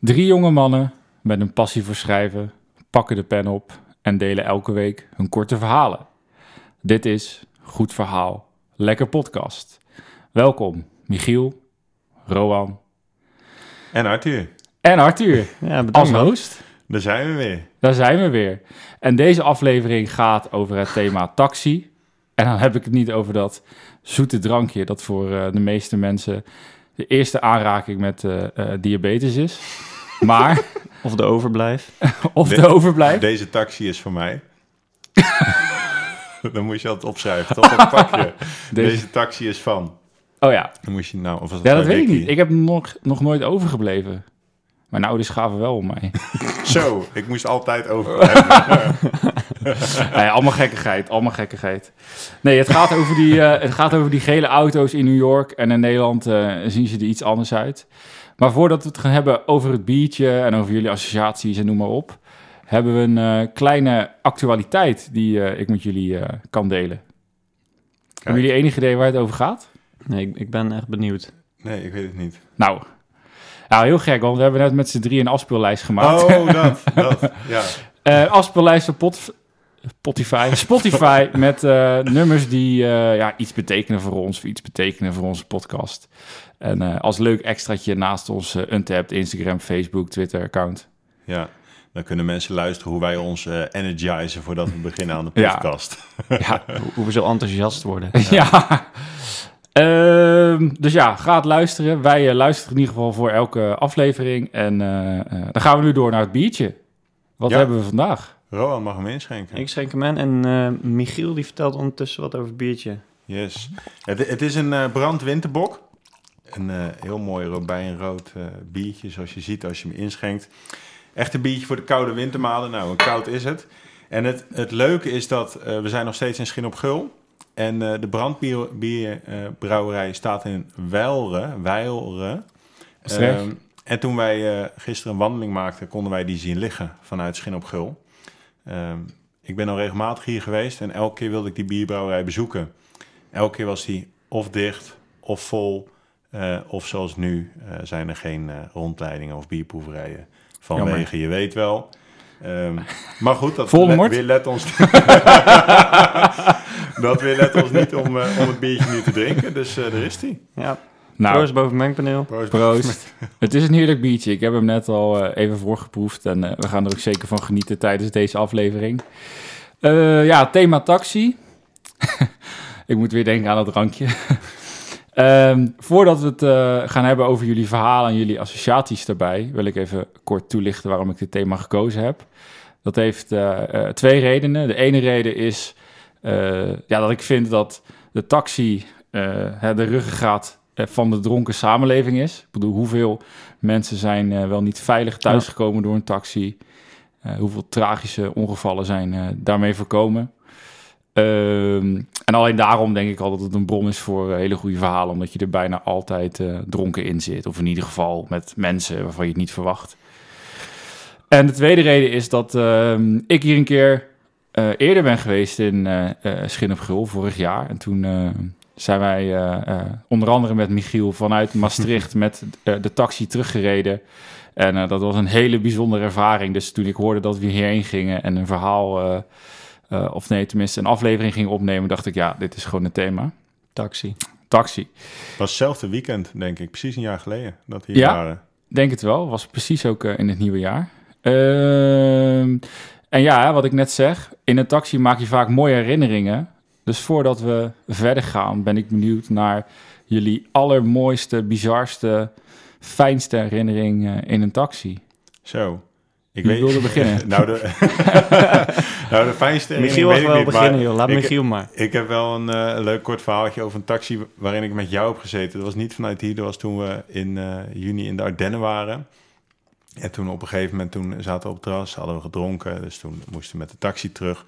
Drie jonge mannen met een passie voor schrijven pakken de pen op en delen elke week hun korte verhalen. Dit is Goed Verhaal, Lekker Podcast. Welkom Michiel, Roan En Arthur, en Arthur Ja, als host. daar zijn we weer. Daar zijn we weer. En deze aflevering gaat over het thema taxi. En dan heb ik het niet over dat zoete drankje dat voor eh, de meeste mensen de eerste aanraking met eh, eh, diabetes is. Maar, Of de overblijf. of De- de overblijf. Deze taxi is voor mij. Dan moest je altijd opschrijven, toch? Dat pakje. Deze- Deze taxi is van. Oh ja, Dan moest je nou, of was ja dat weet ik niet. Ik heb nog, nog nooit overgebleven. Mijn ouders gaven wel om mij. Zo, ik moest altijd overblijven. Allemaal gekkigheid, allemaal gekkigheid. Nee, het gaat, over die, eh, het gaat over die gele auto's in New York. En in Nederland eh, zien ze er iets anders uit. Maar voordat we het gaan hebben over het biertje en over jullie associaties en noem maar op... hebben we een eh, kleine actualiteit die eh, ik met jullie eh, kan delen. Hebben jullie enig idee waar het over gaat? Nee, ik, ik ben echt benieuwd. Nee, ik weet het niet. Nou, nou heel gek, want we hebben net met z'n drie een afspeellijst gemaakt. Oh, dat, dat. Ja, Eh afspeellijst op pot, Spotify, Spotify met eh, nummers die eh, ja, iets betekenen voor ons, of iets betekenen voor onze podcast. En eh, als leuk extraatje naast ons uh, Untapped, Instagram, Facebook, Twitter account. ja. Dan kunnen mensen luisteren hoe wij ons eh, energizen voordat we beginnen aan de podcast. Ja, Hoe, hoe we zo enthousiast worden. ja. Ehm, dus ja, ga het luisteren. Wij luisteren in ieder geval voor elke aflevering. En eh, eh, dan gaan we nu door naar het biertje. Wat Ja. hebben we vandaag? Rowan mag hem inschenken. Ik schenk hem in en eh, Michiel die vertelt ondertussen wat over het biertje. Yes. Het, het is een eh brandwinterbok. Een eh, heel mooi robijnrood eh biertje, zoals je ziet als je hem inschenkt. Echt een biertje voor de koude wintermaanden. Nou, koud is het? En het, het leuke is dat eh, we zijn nog steeds in Schin op Gul. En de brandbierbrouwerij staat in Weilre. Weilre. Ehm, en toen wij gisteren een wandeling maakten, konden wij die zien liggen vanuit Schin op Gul. Ehm, ik ben al regelmatig hier geweest en elke keer wilde ik die bierbrouwerij bezoeken. Elke keer was die of dicht of vol. eh, of zoals nu eh, zijn er geen eh, rondleidingen of bierproeverijen. Vanwege, Jammer. je weet wel. Ehm, maar goed, dat let, weer let ons... dat weer let ons niet om, eh, om het biertje nu te drinken. Dus eh daar is die. Ja, Nou, proost boven het mengpaneel. Proost. Proost. het is een heerlijk biertje. Ik heb hem net al even voorgeproefd. En eh, we gaan er ook zeker van genieten tijdens deze aflevering. Eh, ja, thema taxi. ik moet weer denken aan dat drankje. Ehm, voordat we het eh, gaan hebben over jullie verhalen en jullie associaties daarbij... wil ik even kort toelichten waarom ik dit thema gekozen heb. Dat heeft eh, eh, twee redenen. De ene reden is ja, dat ik vind dat de taxi de ruggengraat van de dronken samenleving is. Ik bedoel, hoeveel mensen zijn wel niet veilig thuisgekomen door een taxi? Hoeveel tragische ongevallen zijn daarmee voorkomen? Ehm, en alleen daarom denk ik al dat het een bron is voor eh, hele goede verhalen, omdat je er bijna altijd eh, dronken in zit. Of in ieder geval met mensen waarvan je het niet verwacht. En de tweede reden is dat ehm, ik hier een keer eh, eerder ben geweest in Schin op Gul, vorig jaar. En toen zijn wij onder andere met Michiel vanuit Maastricht met de taxi teruggereden. En dat was een hele bijzondere ervaring. Dus toen ik hoorde dat we hierheen gingen en een verhaal, eh, of nee, tenminste een aflevering gingen opnemen, dacht ik, ja, dit is gewoon het thema. Taxi. Taxi. Het was hetzelfde weekend, denk ik. Precies een jaar geleden dat hier Ja? waren. Denk het wel. Was precies ook eh, in het nieuwe jaar. Ehm, en ja, wat ik net zeg, in een taxi maak je vaak mooie herinneringen. Dus voordat we verder gaan, ben ik benieuwd naar jullie allermooiste, bizarste, fijnste herinnering eh, in een taxi. Zo. Ik Wie wilde beginnen? nou, de, nou, de fijnste Michiel weet ik wel niet, beginnen, joh. Laat ik- Michiel maar. Ik heb wel een eh, leuk kort verhaaltje over een taxi waarin ik met jou heb gezeten. Dat was niet vanuit hier, dat was toen we in eh, juni in de Ardennen waren. En toen op een gegeven moment toen zaten we op het terras, hadden we gedronken. Dus toen moesten we met de taxi terug.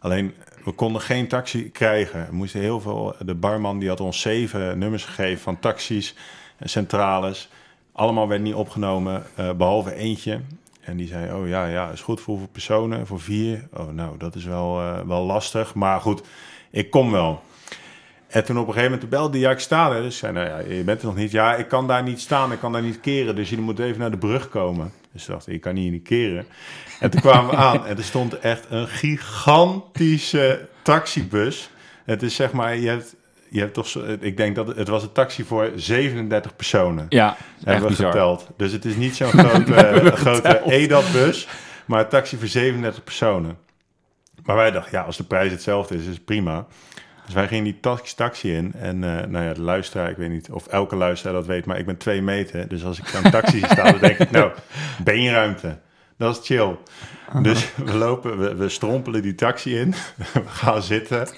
Alleen, we konden geen taxi krijgen. We moesten heel veel... De barman die had ons zeven nummers gegeven van taxis en centrales. Allemaal werd niet opgenomen, eh, behalve eentje. En die zei, oh ja, ja, is goed voor hoeveel personen? Voor vier? Oh, nou, dat is wel, eh, wel lastig. Maar goed, ik kom wel. En toen op een gegeven moment belde ja, ik sta er. Dus zei, nou ja, je bent er nog niet. Ja, ik kan daar niet staan, ik kan daar niet keren. Dus jullie moeten even naar de brug komen. Dus dacht, ik kan hier niet keren. En toen kwamen we aan en er stond echt een gigantische taxibus. Het is zeg maar, je hebt, je hebt toch, zo, ik denk dat het, het was een taxi voor 37 personen. Ja, echt hebben we bizar. geteld. Dus het is niet zo'n grote, grote EDAP-bus, maar een taxi voor 37 personen. Maar wij dachten, ja, als de prijs hetzelfde is, is het prima. Dus wij gingen die taxi, taxi in. En eh, nou ja, de luisteraar, ik weet niet of elke luisteraar dat weet, maar ik ben twee meter. Dus als ik een taxi sta, dan denk ik, nou, beenruimte. Dat is chill. Dus we lopen, we, we strompelen die taxi in. We gaan zitten.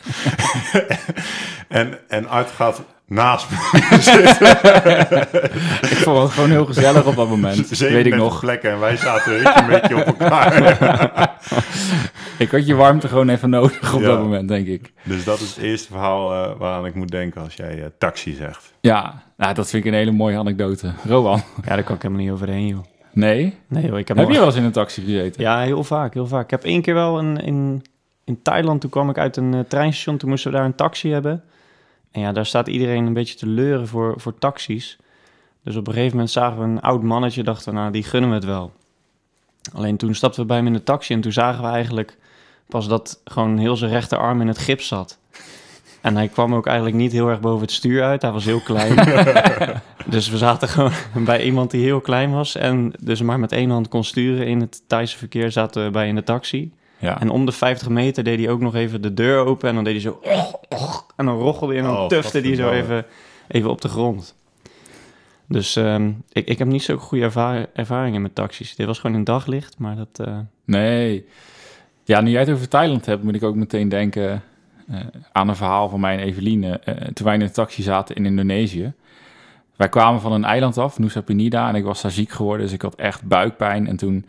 En, en Art gaat naast me Ik vond het gewoon heel gezellig op dat moment. weet ik 37 nog. plekken en wij zaten een beetje op elkaar. Ik had je warmte gewoon even nodig op Ja. dat moment, denk ik. dus dat is het eerste verhaal eh, waaraan ik moet denken als jij eh, taxi zegt. Ja, nou, dat vind ik een hele mooie anekdote. Rowan? Ja, daar kan ik helemaal niet overheen, joh. Nee? Nee, joh, ik heb, Heb nog- je wel eens in een taxi gezeten? Ja, heel vaak, heel vaak. Ik heb één keer wel een, in, in Thailand, toen kwam ik uit een eh, treinstation, toen moesten we daar een taxi hebben. En ja, daar staat iedereen een beetje te leuren voor, voor taxis. Dus op een gegeven moment zagen we een oud mannetje, dachten we, nou, die gunnen we het wel. Alleen toen stapten we bij hem in de taxi en toen zagen we eigenlijk pas dat gewoon heel zijn rechterarm in het gips zat. En hij kwam ook eigenlijk niet heel erg boven het stuur uit, hij was heel klein. dus we zaten gewoon bij iemand die heel klein was en dus maar met één hand kon sturen in het Thaise verkeer, zaten we bij in de taxi. Ja. En om de 50 meter deed hij ook nog even de deur open en dan deed hij zo... En dan rochelde hij en dan Oh, tufte hij zo even, even op de grond. Dus ehm, ik, ik heb niet zo'n goede ervaring, ervaringen met taxis. Dit was gewoon een daglicht, maar dat... eh, Nee. Ja, nu jij het over Thailand hebt, moet ik ook meteen denken eh, aan een verhaal van mij en Eveline. eh, toen wij in een taxi zaten in Indonesië. Wij kwamen van een eiland af, Nusa Penida, en ik was daar ziek geworden, dus ik had echt buikpijn. En toen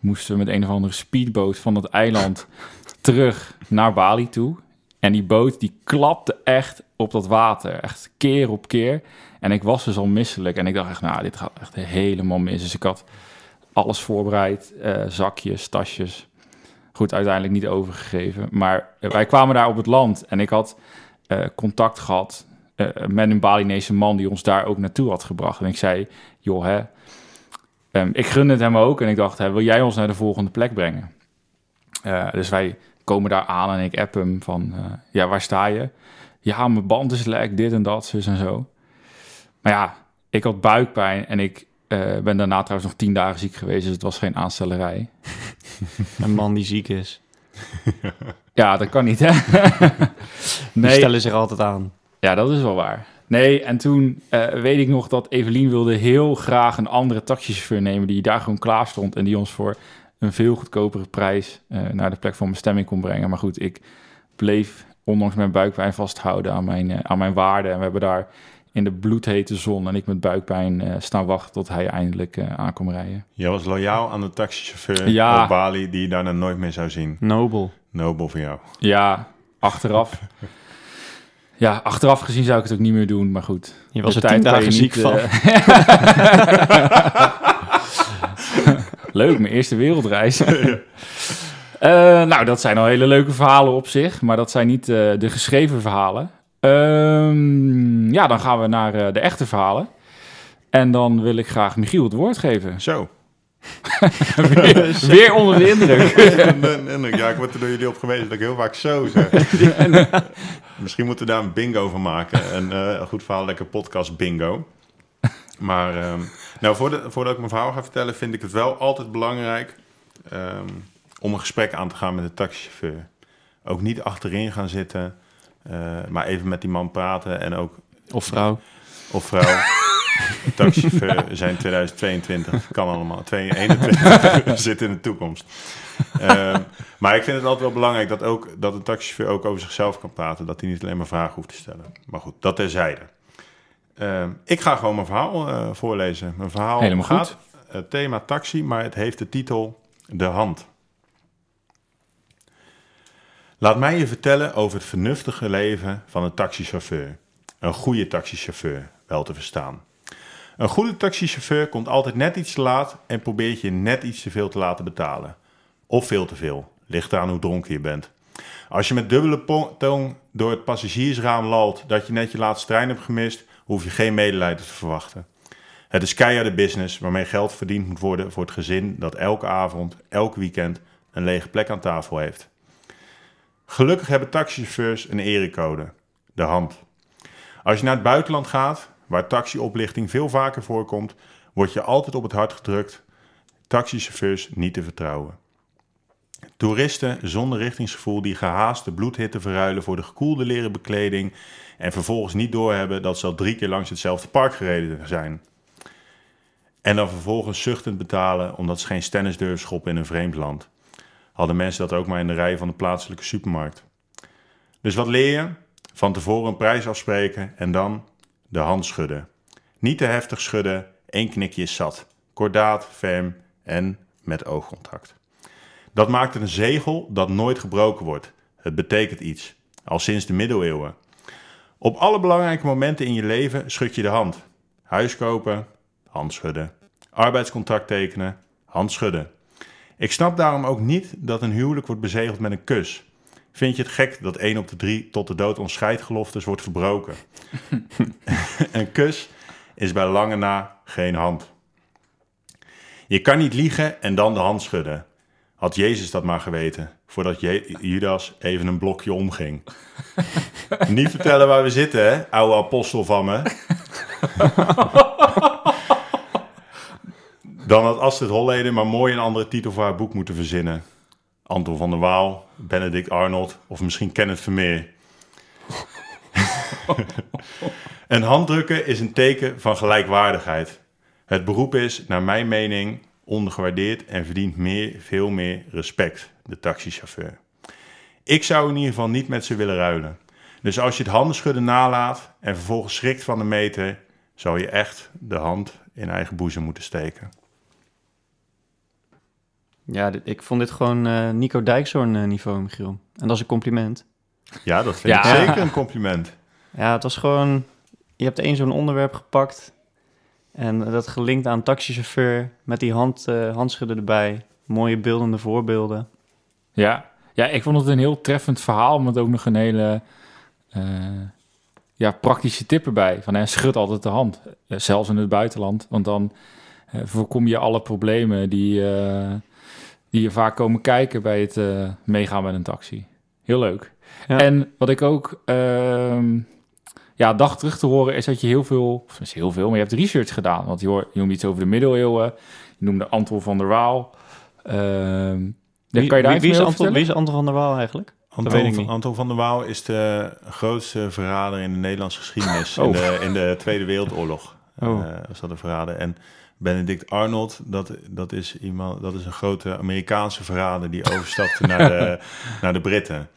moesten we met een of andere speedboot van dat eiland terug naar Bali toe. En die boot die klapte echt op dat water, echt keer op keer. En ik was dus al misselijk en ik dacht echt, nou, dit gaat echt helemaal mis. Dus ik had alles voorbereid, eh, zakjes, tasjes. Goed, uiteindelijk niet overgegeven. Maar wij kwamen daar op het land en ik had eh, contact gehad eh, met een Balinese man die ons daar ook naartoe had gebracht. En ik zei, joh, hè, ehm, ik gunde het hem ook. En ik dacht, wil jij ons naar de volgende plek brengen? Eh, dus wij komen daar aan en ik app hem van, eh, ja, waar sta je? Ja, mijn band is lek, dit en dat, zus en zo. Maar ja, ik had buikpijn en ik eh, ben daarna trouwens nog tien dagen ziek geweest, dus het was geen aanstellerij. een man die ziek is. Ja, dat kan niet, hè? Die nee, stellen zich altijd aan. ja, dat is wel waar. Nee, en toen eh, weet ik nog dat Evelien wilde heel graag een andere taxichauffeur nemen... die daar gewoon klaar stond en die ons voor een veel goedkopere prijs... eh, naar de plek van bestemming kon brengen. Maar goed, ik bleef ondanks mijn buikpijn vasthouden aan mijn, eh, aan mijn waarden. En we hebben daar in de bloedhete zon en ik met buikpijn eh, staan wachten... tot hij eindelijk eh aan kon rijden. Jij was loyaal aan de taxichauffeur Ja. op Bali die je daarna nooit meer zou zien. Nobel. Nobel voor jou. Ja, achteraf... Ja, achteraf gezien zou ik het ook niet meer doen, maar goed. Je was er tien tijd waar dagen je ziek niet, van. eh, Leuk, mijn eerste wereldreis. Eh, nou, dat zijn al hele leuke verhalen op zich, maar dat zijn niet eh, de geschreven verhalen. Ehm, ja, dan gaan we naar de echte verhalen. En dan wil ik graag Michiel het woord geven. Zo. Weer, weer onder de indruk. En- en- en- ja, ik word er door jullie op gewezen dat ik heel vaak zo zeg. Misschien moeten we daar een bingo van maken. Een eh, goed verhaal, lekker podcast bingo. Maar ehm, nou, voordat, voordat ik mijn verhaal ga vertellen, vind ik het wel altijd belangrijk ehm, om een gesprek aan te gaan met de taxichauffeur. Ook niet achterin gaan zitten, eh, maar even met die man praten en ook Of vrouw. of vrouw. Taxichauffeur zijn 2022, kan allemaal. 2021 zit in de toekomst. Ehm, maar ik vind het altijd wel belangrijk dat, ook, dat een taxichauffeur ook over zichzelf kan praten. Dat hij niet alleen maar vragen hoeft te stellen. Maar goed, dat terzijde. Ehm ik ga gewoon mijn verhaal eh, voorlezen. Mijn verhaal Helemaal gaat goed. het thema taxi, maar het heeft de titel De Hand. Laat mij je vertellen over het vernuftige leven van een taxichauffeur. Een goede taxichauffeur, wel te verstaan. Een goede taxichauffeur komt altijd net iets te laat en probeert je net iets te veel te laten betalen. Of veel te veel, ligt eraan hoe dronken je bent. Als je met dubbele tong door het passagiersraam lalt dat je net je laatste trein hebt gemist, hoef je geen medelijden te verwachten. Het is keiharde business waarmee geld verdiend moet worden voor het gezin dat elke avond, elk weekend een lege plek aan tafel heeft. Gelukkig hebben taxichauffeurs een erecode, de hand. Als je naar het buitenland gaat, waar taxioplichting veel vaker voorkomt, word je altijd op het hart gedrukt taxichauffeurs niet te vertrouwen. Toeristen zonder richtingsgevoel die gehaast de bloedhitte verruilen voor de gekoelde leren bekleding en vervolgens niet doorhebben dat ze al drie keer langs hetzelfde park gereden zijn. En dan vervolgens zuchtend betalen omdat ze geen stennis durven schoppen in een vreemd land. Hadden mensen dat ook maar in de rij van de plaatselijke supermarkt. Dus wat leer je? Van tevoren een prijs afspreken en dan de hand schudden. Niet te heftig schudden, één knikje is zat. Kordaat, ferm en met oogcontact. Dat maakt een zegel dat nooit gebroken wordt. Het betekent iets, al sinds de middeleeuwen. Op alle belangrijke momenten in je leven schud je de hand. Huis kopen, hand schudden. Arbeidscontract tekenen, hand schudden. Ik snap daarom ook niet dat een huwelijk wordt bezegeld met een kus. Vind je het gek dat één op de drie tot de dood ontscheidgeloftes wordt verbroken? een kus is bij lange na geen hand. Je kan niet liegen en dan de hand schudden. Had Jezus dat maar geweten, voordat Je- Judas even een blokje omging. niet vertellen waar we zitten, hè, oude apostel van me. Dan had Astrid Holleden maar mooi een andere titel voor haar boek moeten verzinnen. Anton van der Waal, Benedict Arnold of misschien Kenneth Vermeer. een handdrukken is een teken van gelijkwaardigheid. Het beroep is, naar mijn mening, ondergewaardeerd en verdient meer, veel meer respect, de taxichauffeur. Ik zou in ieder geval niet met ze willen ruilen. Dus als je het handenschudden nalaat en vervolgens schrikt van de meter, zou je echt de hand in eigen boezem moeten steken. Ja, dit- ik vond dit gewoon eh, Nico Dijkshoorn eh, niveau, Michiel. En dat is een compliment. Ja, dat vind Ja. ik zeker een compliment. Ja, het was gewoon... Je hebt één zo'n onderwerp gepakt... en dat gelinkt aan taxichauffeur... met die hand, eh, handschudden erbij. Mooie beeldende voorbeelden. Ja. ja, ik vond het een heel treffend verhaal met ook nog een hele eh, ja, praktische tip erbij. Van, hè, schud altijd de hand, zelfs in het buitenland. Want dan voorkom je alle problemen die, eh, die je vaak komen kijken bij het eh, meegaan met een taxi. Heel leuk. Ja. En wat ik ook ehm, ja, dacht terug te horen is dat je heel veel, of is heel veel, maar je hebt research gedaan. Want je, hoort, je noemde iets over de middeleeuwen, je noemde Anton van der Waal. Ehm Wie, kan je daar wie, is Anton, vertellen? wie is Anton van der Waal eigenlijk? Anton. Anton van der Waal is de grootste verrader in de Nederlandse geschiedenis. Oh. In, de, in de Tweede Wereldoorlog Oh. eh, was dat een verrader. En Benedict Arnold, dat, dat, is iemand, dat is een grote Amerikaanse verrader die overstapte naar, de, naar de Britten.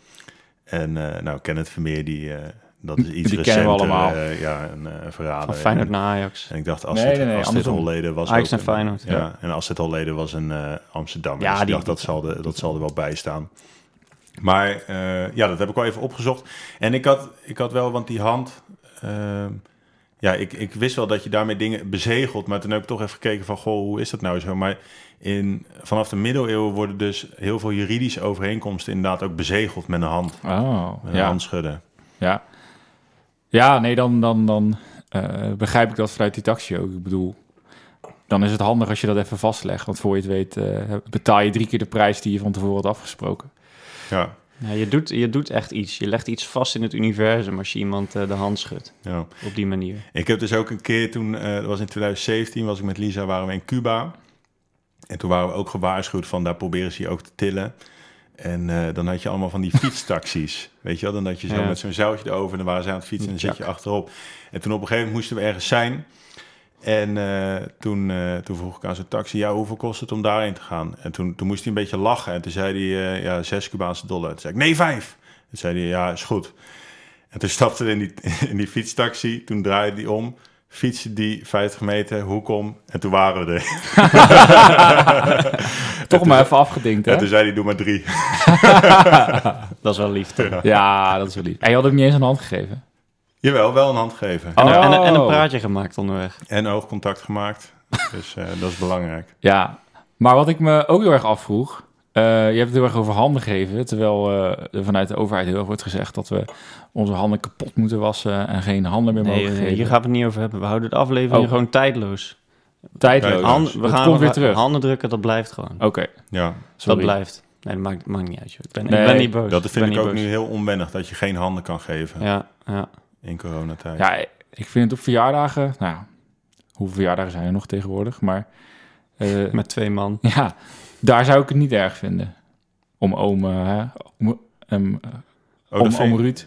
En eh, nou, Kenneth Vermeer, die, eh, dat is iets Die recenter, allemaal. eh, ja, een eh, verrader. Van Feyenoord en, naar Ajax. en ik dacht, als Nee, dit, nee, nee. Holleden was Ajax naar een- Feyenoord, Ja, ja. en als dit Holleden was een eh Amsterdam. Ja, dus ik die- dacht, dat zal, er, dat zal er wel bij staan. Maar eh, ja, dat heb ik wel even opgezocht. En ik had, ik had wel, want die hand... ja, ik, ik wist wel dat je daarmee dingen bezegelt. Maar toen heb ik toch even gekeken van, goh, hoe is dat nou zo? Maar in, vanaf de middeleeuwen worden dus heel veel juridische overeenkomsten... inderdaad ook bezegeld met een hand. Oh, Met een ja. handschudden. Ja, ja nee, dan, dan, dan eh, begrijp ik dat vanuit die taxi ook. Ik bedoel, dan is het handig als je dat even vastlegt. Want voor je het weet eh, betaal je drie keer de prijs die je van tevoren had afgesproken. Ja, Ja, je, doet, je doet echt iets. Je legt iets vast in het universum als je iemand eh, de hand schudt. ja. Op die manier. Ik heb dus ook een keer toen, eh, dat was in 2017, was ik met Lisa, waren we in Cuba. En toen waren we ook gewaarschuwd van, daar proberen ze je ook te tillen. En eh, dan had je allemaal van die fietstaxis, weet je wel. Dan had je zo Ja. met zo'n zoutje erover en dan waren ze aan het fietsen en dan zit je achterop. En toen op een gegeven moment moesten we ergens zijn. En eh, toen, eh, toen vroeg ik aan zo'n taxi, ja, hoeveel kost het om daarheen te gaan? En toen, toen moest hij een beetje lachen. En toen zei hij, eh, ja, zes Cubaanse dollar. Toen zei ik, nee, vijf. Toen zei hij, ja, is goed. En toen stapte hij in die, in die fietstaxi. Toen draaide hij om, fietste die 50 meter, hoek om. En toen waren we er. Toch maar even afgedinkt, hè? En toen zei hij, doe maar drie. Dat is wel lief. Ja, dat is wel lief. En je had ook niet eens een hand gegeven. Jawel, wel een hand geven. En, een- en, een- en een Oh. praatje gemaakt onderweg. En oogcontact gemaakt. Dus eh, dat is belangrijk. Ja, maar wat ik me ook heel erg afvroeg... Eh, je hebt het heel erg over handen geven, terwijl eh, er vanuit de overheid heel erg wordt gezegd dat we onze handen kapot moeten wassen en geen handen meer Nee, mogen nee, geven. hier gaan we het niet over hebben. We houden de aflevering Oh. gewoon tijdloos. Tijdloos. Hand- we gaan komt weer we- terug. Handen drukken, dat blijft gewoon. Oké, Ja, dat sorry. blijft. Nee, dat maakt, maakt niet uit. Joh. Ik, ben, Nee, ik ben niet boos. dat vind ik ook boos. nu heel onwennig, dat je geen handen kan geven Ja, ja. In coronatijd. Ja, ik vind het op verjaardagen... Nou, hoeveel verjaardagen zijn er nog tegenwoordig? Maar eh, Met twee man. ja, daar zou ik het niet erg vinden. Om oom, eh, hè, om, Oh, om oom Ruud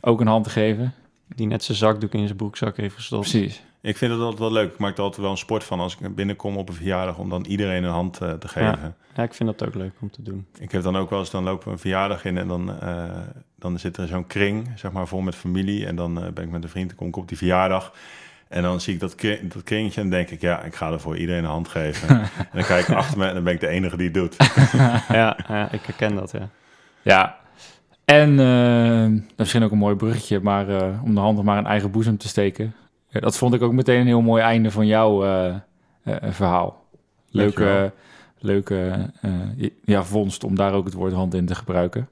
ook een hand te geven. Die net zijn zakdoek in zijn broekzak heeft gestopt. Precies. Ik vind het altijd wel leuk. Ik maak er altijd wel een sport van als ik binnenkom op een verjaardag... om dan iedereen een hand eh, te geven. Ja, ik vind dat ook leuk om te doen. Ik heb dan ook wel eens, dan lopen we een verjaardag in... en dan, eh, dan zit er zo'n kring, zeg maar, vol met familie. En dan eh, ben ik met een vriend, kom ik op die verjaardag... En dan zie ik dat, kring, dat kringetje en denk ik, ja, ik ga er voor iedereen een hand geven. en dan kijk ik achter me en dan ben ik de enige die het doet. ja, ja, ik herken dat, ja. Ja. En is misschien ook een mooi bruggetje, maar eh, om de hand nog maar in eigen boezem te steken. Ja, dat vond ik ook meteen een heel mooi einde van jouw verhaal. Leuke, leuke ja, vondst om daar ook het woord hand in te gebruiken.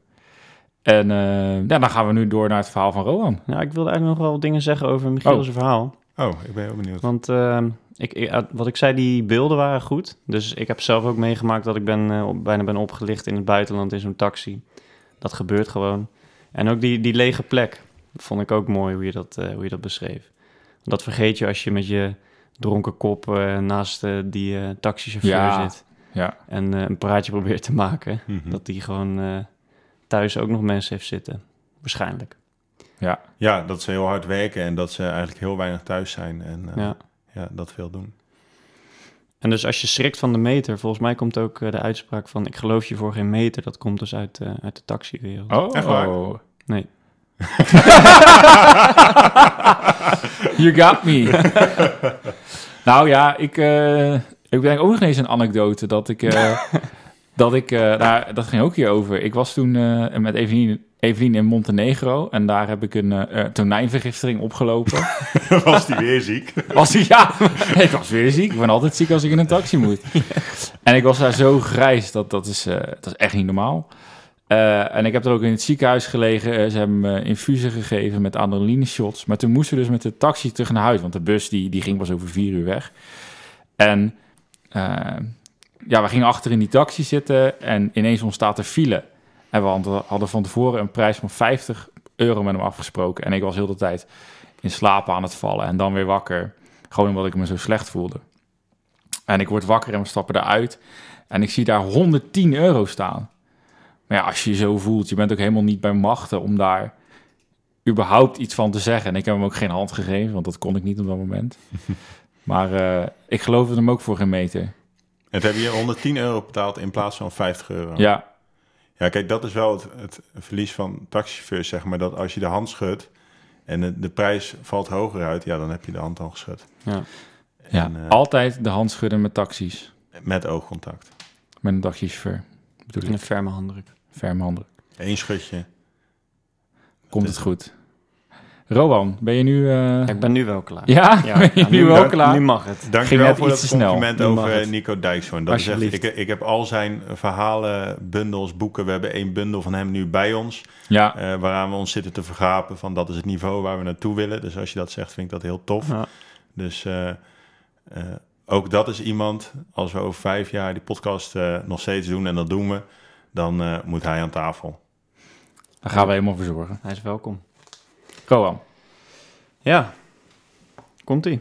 En eh, ja, dan gaan we nu door naar het verhaal van Rohan. Nou, ik wilde eigenlijk nog wel dingen zeggen over Michiel's Oh. verhaal. Oh, ik ben heel benieuwd. Want ehm, ik, ik- eh, wat ik zei, die beelden waren goed. Dus ik heb zelf ook meegemaakt dat ik ben, eh, op- bijna ben opgelicht in het buitenland in zo'n taxi. Dat gebeurt gewoon. En ook die, die lege plek. Vond ik ook mooi hoe je dat, eh, hoe je dat beschreef. Dat vergeet je als je met je dronken kop eh, naast die eh, taxichauffeur Ja. zit. Ja, En een praatje probeert te maken. Mhm. Dat die gewoon eh, thuis ook nog mensen heeft zitten. Waarschijnlijk. ja. Ja, dat ze heel hard werken en dat ze eigenlijk heel weinig thuis zijn. En eh, Ja. ja, dat veel doen. En dus als je schrikt van de meter, volgens mij komt ook eh, de uitspraak van ik geloof je voor geen meter. Dat komt dus uit, eh, uit de taxiwereld. Oh, Echt waar? Nee. You got me. nou ja, ik, eh ik denk ook nog eens een anekdote dat ik... dat ik, eh, nou, dat ging ook hierover. Ik was toen eh, met Evelien, Evelien in Montenegro en daar heb ik een eh, eh, tonijnvergiftiging opgelopen. Was die weer ziek? Was ik, ja, ik was weer ziek. Ik ben altijd ziek als ik in een taxi moet. En ik was daar zo grijs, dat, dat, is, dat is echt niet normaal. En ik heb er ook in het ziekenhuis gelegen. Ze hebben me infusen gegeven met adrenaline shots. Maar toen moesten we dus met de taxi terug naar huis. Want de bus die, die ging pas over vier uur weg. En ja, we gingen achter in die taxi zitten. En ineens ontstaat er file. En we hadden- van tevoren een prijs van 50 euro met hem afgesproken. En ik was heel de tijd in slaap aan het vallen. En dan weer wakker. Gewoon omdat ik me zo slecht voelde. En ik word wakker en we stappen eruit. En ik zie daar 110 euro staan. Maar ja, als je je zo voelt, je bent ook helemaal niet bij machten om daar überhaupt iets van te zeggen. En ik heb hem ook geen hand gegeven, want dat kon ik niet op dat moment. maar eh, ik geloofde hem ook voor geen meter. En toen heb je 110 euro betaald in plaats van 50 euro. Ja, Ja, kijk, dat is wel het, het verlies van taxichauffeurs, zeg maar. Dat als je de hand schudt en de, de prijs valt hoger uit, ja, dan heb je de hand al geschud. Ja. ja. En, eh, altijd de hand schudden met taxis. met oogcontact. Met een taxichauffeur. Bedoel En een ik, ferme handdruk. ferme handen. Eén schutje. Komt het goed. Rowan, ben je nu... eh, Ik ben nu wel klaar. Ja, ben je ja, nu nu, wel dank- klaar? Nu mag het. Dankjewel voor iets dat te snel. compliment over het. Nico Dijkshoorn. Dat is echt, ik, ik heb al zijn verhalen, bundels, boeken. We hebben één bundel van hem nu bij ons. Ja, eh, waaraan we ons zitten te vergapen van dat is het niveau waar we naartoe willen. Dus als je dat zegt, vind ik dat heel tof. Ja. Dus eh, eh, ook dat is iemand, als we over vijf jaar die podcast eh, nog steeds doen en dat doen we, dan eh, moet hij aan tafel. daar gaan we helemaal voor zorgen. Hij is welkom. Rowan. Ja, komt-ie.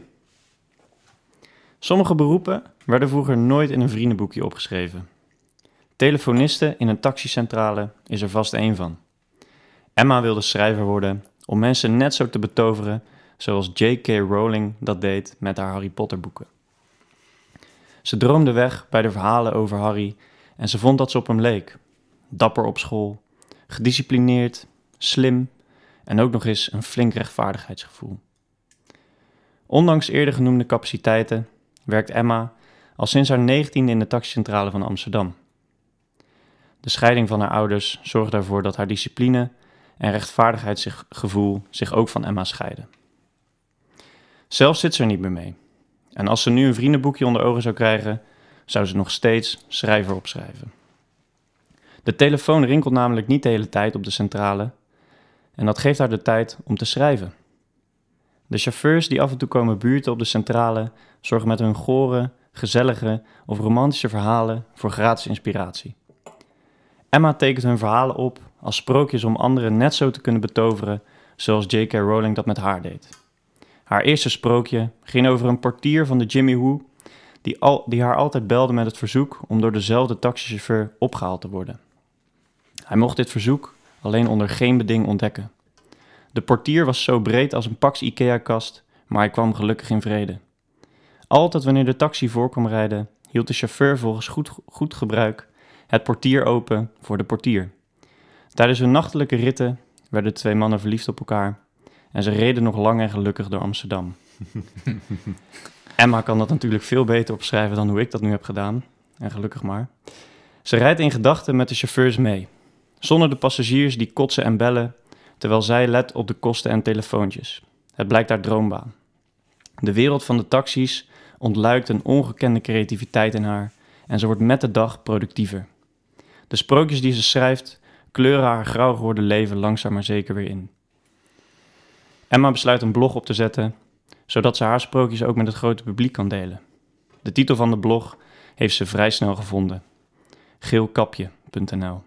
Sommige beroepen werden vroeger nooit in een vriendenboekje opgeschreven. Telefoniste in een taxicentrale is er vast één van. Emma wilde schrijver worden om mensen net zo te betoveren zoals J.K. Rowling dat deed met haar Harry Potter boeken. Ze droomde weg bij de verhalen over Harry en ze vond dat ze op hem leek. Dapper op school, gedisciplineerd, slim en ook nog eens een flink rechtvaardigheidsgevoel. Ondanks eerder genoemde capaciteiten werkt Emma al sinds haar negentiende in de taxicentrale van Amsterdam. De scheiding van haar ouders zorgde ervoor dat haar discipline en rechtvaardigheidsgevoel zich ook van Emma scheiden. Zelf zit ze er niet meer mee. En als ze nu een vriendenboekje onder ogen zou krijgen, zou ze nog steeds schrijver opschrijven. De telefoon rinkelt namelijk niet de hele tijd op de centrale en dat geeft haar de tijd om te schrijven. De chauffeurs die af en toe komen buurten op de centrale zorgen met hun gore, gezellige of romantische verhalen voor gratis inspiratie. Emma tekent hun verhalen op als sprookjes om anderen net zo te kunnen betoveren zoals J.K. Rowling dat met haar deed. Haar eerste sprookje ging over een portier van de Jimmy Woo die, al, die haar altijd belde met het verzoek om door dezelfde taxichauffeur opgehaald te worden. Hij mocht dit verzoek alleen onder geen beding ontdekken. De portier was zo breed als een Pax Ikea-kast, maar hij kwam gelukkig in vrede. Altijd wanneer de taxi voor kwam rijden, hield de chauffeur volgens goed, goed gebruik het portier open voor de portier. Tijdens hun nachtelijke ritten werden de twee mannen verliefd op elkaar en ze reden nog lang en gelukkig door Amsterdam. Emma kan dat natuurlijk veel beter opschrijven dan hoe ik dat nu heb gedaan. En gelukkig maar. Ze rijdt in gedachten met de chauffeurs mee. Zonder de passagiers die kotsen en bellen, terwijl zij let op de kosten en telefoontjes. Het blijkt haar droombaan. De wereld van de taxis ontluikt een ongekende creativiteit in haar en ze wordt met de dag productiever. De sprookjes die ze schrijft kleuren haar grauw geworden leven langzaam maar zeker weer in. Emma besluit een blog op te zetten, zodat ze haar sprookjes ook met het grote publiek kan delen. De titel van de blog heeft ze vrij snel gevonden: geelkapje.nl.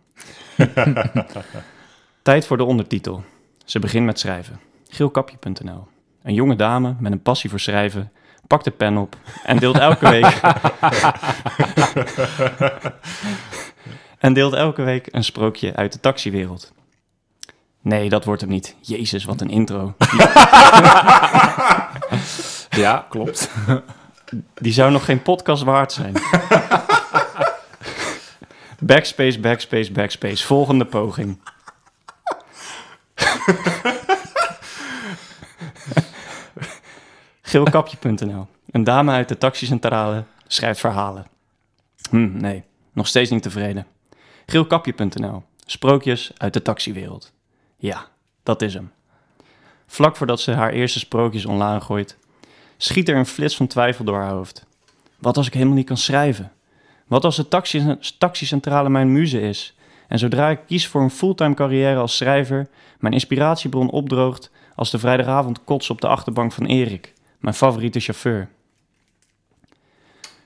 Tijd voor de ondertitel. Ze begint met schrijven. Geelkapje.nl. Een jonge dame met een passie voor schrijven pakt de pen op en deelt elke week. en deelt elke week een sprookje uit de taxiwereld. Nee, dat wordt hem niet. Jezus, wat een intro. Ja, klopt. Die zou nog geen podcast waard zijn. Backspace, backspace, backspace. Volgende poging. Geelkapje.nl. Een dame uit de taxicentrale schrijft verhalen. Hm, nee, nog steeds niet tevreden. Geelkapje.nl. Sprookjes uit de taxiwereld. Ja, dat is hem. Vlak voordat ze haar eerste sprookjes online gooit, schiet er een flits van twijfel door haar hoofd. Wat als ik helemaal niet kan schrijven? Wat als de taxi taxicentrale mijn muze is? En zodra ik kies voor een fulltime carrière als schrijver, mijn inspiratiebron opdroogt als de vrijdagavond kots op de achterbank van Erik, mijn favoriete chauffeur.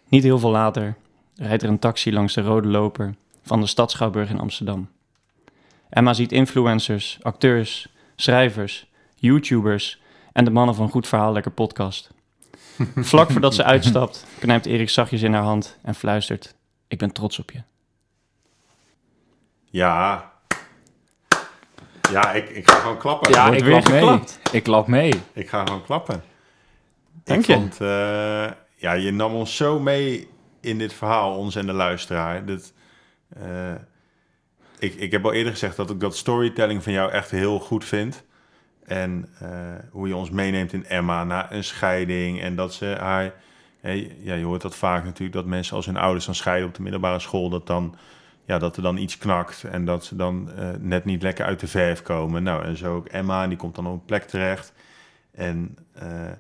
Niet heel veel later rijdt er een taxi langs de rode loper van de stad Schouwburg in Amsterdam. Emma ziet influencers, acteurs, schrijvers, YouTubers en de mannen van Goed Verhaal Lekker podcast. Vlak voordat ze uitstapt, knijpt Erik zachtjes in haar hand en fluistert: Ik ben trots op je. Ja. Ja, ik, ik ga gewoon klappen. Ja, ik klap mee. geklapt. Ik klap mee. Ik ga gewoon klappen. Dank ik je. Vond, eh, ja, je nam ons zo mee in dit verhaal, ons en de luisteraar. Dat, eh, ik, ik heb al eerder gezegd dat ik dat storytelling van jou echt heel goed vind. En eh, hoe je ons meeneemt in Emma na een scheiding. En dat ze haar... hè, ja, je hoort dat vaak natuurlijk, dat mensen als hun ouders dan scheiden op de middelbare school... dat, dan, ja, dat er dan iets knakt en dat ze dan eh, net niet lekker uit de verf komen. Nou, en zo ook Emma, die komt dan op een plek terecht. En eh,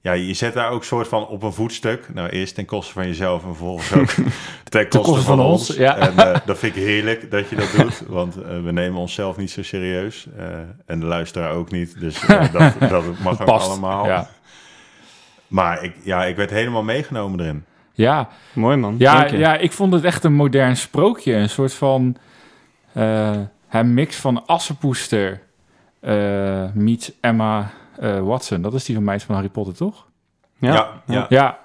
ja, je zet daar ook soort van op een voetstuk. Nou, eerst ten koste van jezelf en vervolgens ook ten koste, koste van, van ons. ons, ja. En eh, dat vind ik heerlijk dat je dat doet, want eh, we nemen onszelf niet zo serieus. eh, en de luisteraar ook niet, dus eh, dat, dat mag ook Past. allemaal. Ja. Maar ik, ja, ik werd helemaal meegenomen erin. Ja, Mooi man. ja, Dank je. ja, ik vond het echt een modern sprookje. Een soort van eh, een mix van Assepoester eh meets Emma eh, Watson. Dat is die van mij van Harry Potter, toch? Ja, ja, ja. Ja,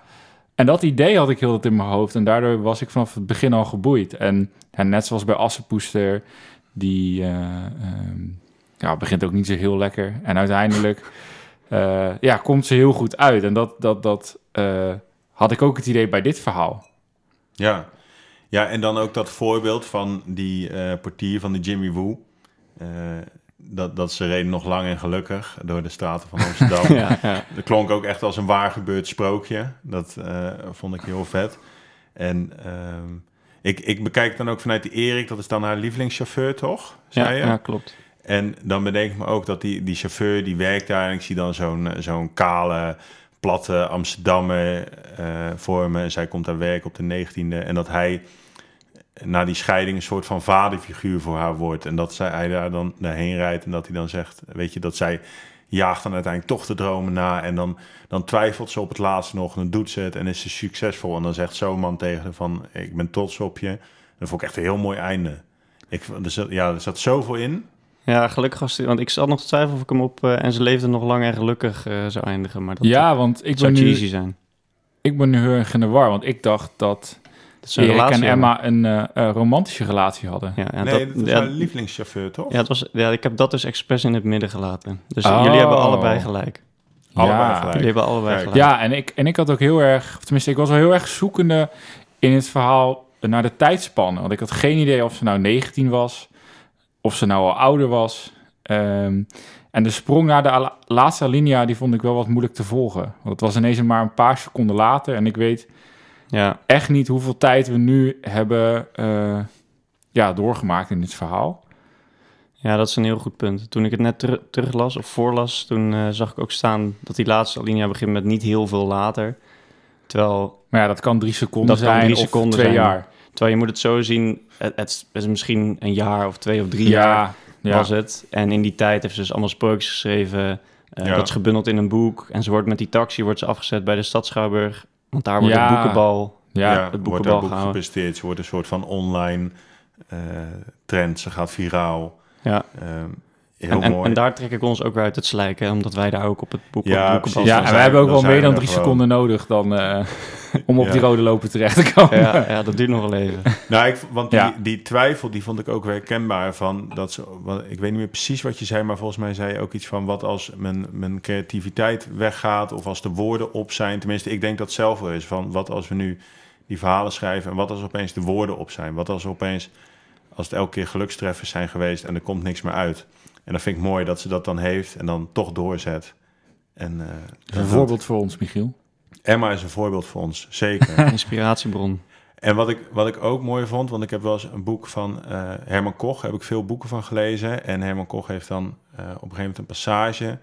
en dat idee had ik heel dat in mijn hoofd. En daardoor was ik vanaf het begin al geboeid. En, en net zoals bij Assepoester, die eh, ehm, ja, begint ook niet zo heel lekker. En uiteindelijk eh, ja, komt ze heel goed uit. En dat, dat, dat eh, had ik ook het idee bij dit verhaal. Ja. ja, en dan ook dat voorbeeld van die eh, portier van de Jimmy Woo. Dat, dat ze reden nog lang en gelukkig door de straten van Amsterdam. Ja, ja. Dat klonk ook echt als een waar gebeurd sprookje. Dat eh, vond ik heel vet. En ehm, ik, ik bekijk dan ook vanuit die Erik, dat is dan haar lievelingschauffeur, toch? Zei Ja, je? ja, klopt. En dan bedenk ik me ook dat die, die chauffeur die werkt daar en ik zie dan zo'n eh, zo'n kale, platte Amsterdammer eh voor me. En zij komt daar werken op de 19e. En dat hij na die scheiding een soort van vaderfiguur voor haar wordt. En dat zij, hij daar dan heen rijdt en dat hij dan zegt, weet je, dat zij jaagt dan uiteindelijk toch de dromen na. En dan, dan twijfelt ze op het laatste nog en dan doet ze het en is ze succesvol. En dan zegt zo'n man tegen haar van, ik ben trots op je. Dat vond ik echt een heel mooi einde. Ik, er zat, ja, er zat zoveel in. Ja, gelukkig was hij, want ik zat nog te twijfelen of ik hem op eh, en ze leefde nog lang en gelukkig eh, zou eindigen. Maar dat Ja, want ik zou ben, nu, zijn. ik ben nu heel erg in de war. Want ik dacht dat Dat ze een Erik en relatie. Emma een eh, eh, romantische relatie hadden. Ja, ja, nee, dat, dat is ja, haar lievelingschauffeur, toch? ja, het was, ja, ik heb dat dus expres in het midden gelaten. Dus Oh. jullie hebben allebei gelijk. Allebei Ja. gelijk. Jullie hebben allebei gelijk. Ja, en ik, en ik had ook heel erg, of tenminste, ik was wel heel erg zoekende in het verhaal naar de tijdspannen. Want ik had geen idee of ze nou 19 was, of ze nou al ouder was. Ehm, en de sprong naar de laatste alinea, die vond ik wel wat moeilijk te volgen. Want het was ineens maar een paar seconden later. En ik weet Ja, echt niet hoeveel tijd we nu hebben eh, ja, doorgemaakt in dit verhaal. ja, dat is een heel goed punt. Toen ik het net ter- teruglas of voorlas, toen eh, zag ik ook staan dat die laatste alinea begint met niet heel veel later. Terwijl, Maar ja, dat kan drie seconden Dat kan zijn drie of seconden twee zijn. jaar. terwijl je moet het zo zien, het, het is misschien een jaar of twee of drie jaar Ja, ja. was het. En in die tijd heeft ze dus allemaal sprookjes geschreven. Ja. Dat is gebundeld in een boek. En ze wordt met die taxi wordt ze afgezet bij de Stad Schouwburg. Want daar wordt Ja. het boekenbal. ja. het wordt boekenbal boek gepresteerd. Ze wordt een soort van online eh, trend. Ze gaat viraal. Ja. Ehm, heel En, en, mooi. en daar trek ik ons ook weer uit het slijk, hè, omdat wij daar ook op het boek, Ja, op. Ja, en we hebben ook wel meer dan drie gewoon. seconden nodig dan, eh, om op Ja. die rode loper terecht te komen. Ja, ja, dat duurt nog wel even. Nou, ik, want die, Ja. die twijfel, die vond ik ook weer herkenbaar van dat ze, wat, ik weet niet meer precies wat je zei, maar volgens mij zei je ook iets van wat als mijn, mijn creativiteit weggaat of als de woorden op zijn. Tenminste, ik denk dat zelf wel is van wat als we nu die verhalen schrijven en wat als opeens de woorden op zijn. Wat als opeens, als het elke keer gelukstreffers zijn geweest en er komt niks meer uit. En dan vind ik mooi dat ze dat dan heeft en dan toch doorzet. En eh, Dat is een voorbeeld voor ons, Michiel. Emma is een voorbeeld voor ons, zeker. Inspiratiebron. En wat ik, wat ik ook mooi vond, want ik heb wel eens een boek van eh, Herman Koch, heb ik veel boeken van gelezen. En Herman Koch heeft dan eh, op een gegeven moment een passage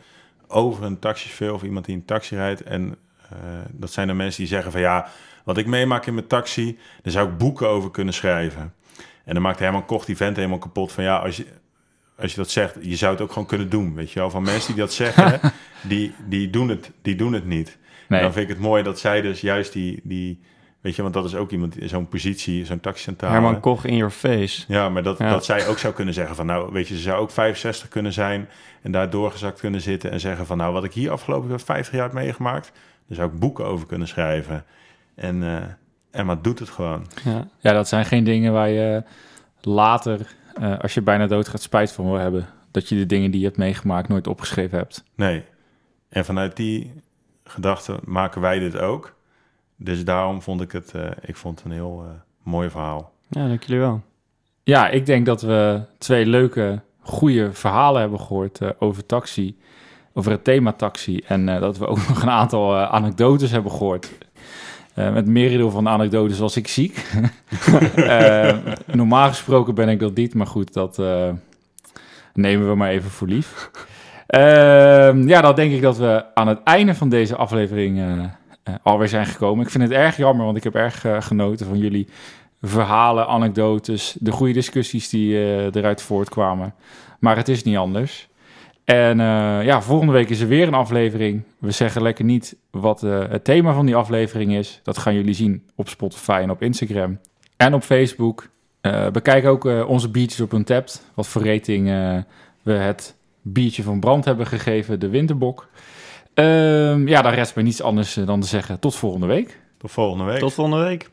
over een taxichauffeur of iemand die een taxi rijdt. En eh, dat zijn de mensen die zeggen van ja, wat ik meemaak in mijn taxi, daar zou ik boeken over kunnen schrijven. En dan maakt Herman Koch die vent helemaal kapot van ja, als je, als je dat zegt, je zou het ook gewoon kunnen doen, weet je wel. Van mensen die dat zeggen, die, die, doen, het, die doen het niet. Nee. En dan vind ik het mooi dat zij dus juist die, die weet je, want dat is ook iemand in zo'n positie, zo'n taxicentrale. Herman Koch in your face. Ja, maar dat, Ja. dat zij ook zou kunnen zeggen van, nou, weet je, ze zou ook 65 kunnen zijn en daar doorgezakt kunnen zitten en zeggen van, nou, wat ik hier afgelopen 50 jaar heb meegemaakt, daar zou ik boeken over kunnen schrijven. En eh Emma doet het gewoon. Ja. Ja, dat zijn geen dingen waar je later, eh, als je bijna dood gaat, spijt van wil hebben. Dat je de dingen die je hebt meegemaakt nooit opgeschreven hebt. Nee. En vanuit die gedachte maken wij dit ook. Dus daarom vond ik het, eh, ik vond het een heel eh, mooi verhaal. ja, dank jullie wel. Ja, ik denk dat we twee leuke, goede verhalen hebben gehoord eh, over taxi. Over het thema taxi. En eh, dat we ook nog een aantal eh, anekdotes hebben gehoord. Eh, met merendeel van anekdotes was ik ziek. Eh, normaal gesproken ben ik dat niet, maar goed, dat eh, nemen we maar even voor lief. Ehm, ja, dan denk ik dat we aan het einde van deze aflevering alweer zijn gekomen. Ik vind het erg jammer, want ik heb erg genoten van jullie verhalen, anekdotes, de goede discussies die eruit voortkwamen. Maar het is niet anders. En eh, ja, volgende week is er weer een aflevering. We zeggen lekker niet wat eh, het thema van die aflevering is. Dat gaan jullie zien op Spotify en op Instagram en op Facebook. Eh, bekijk ook eh, onze beaches op Untapped. Wat voor rating we het biertje van Brand hebben gegeven, de Winterbok. Ehm, ja, daar rest mij niets anders dan te zeggen tot volgende week. Tot volgende week. Tot volgende week.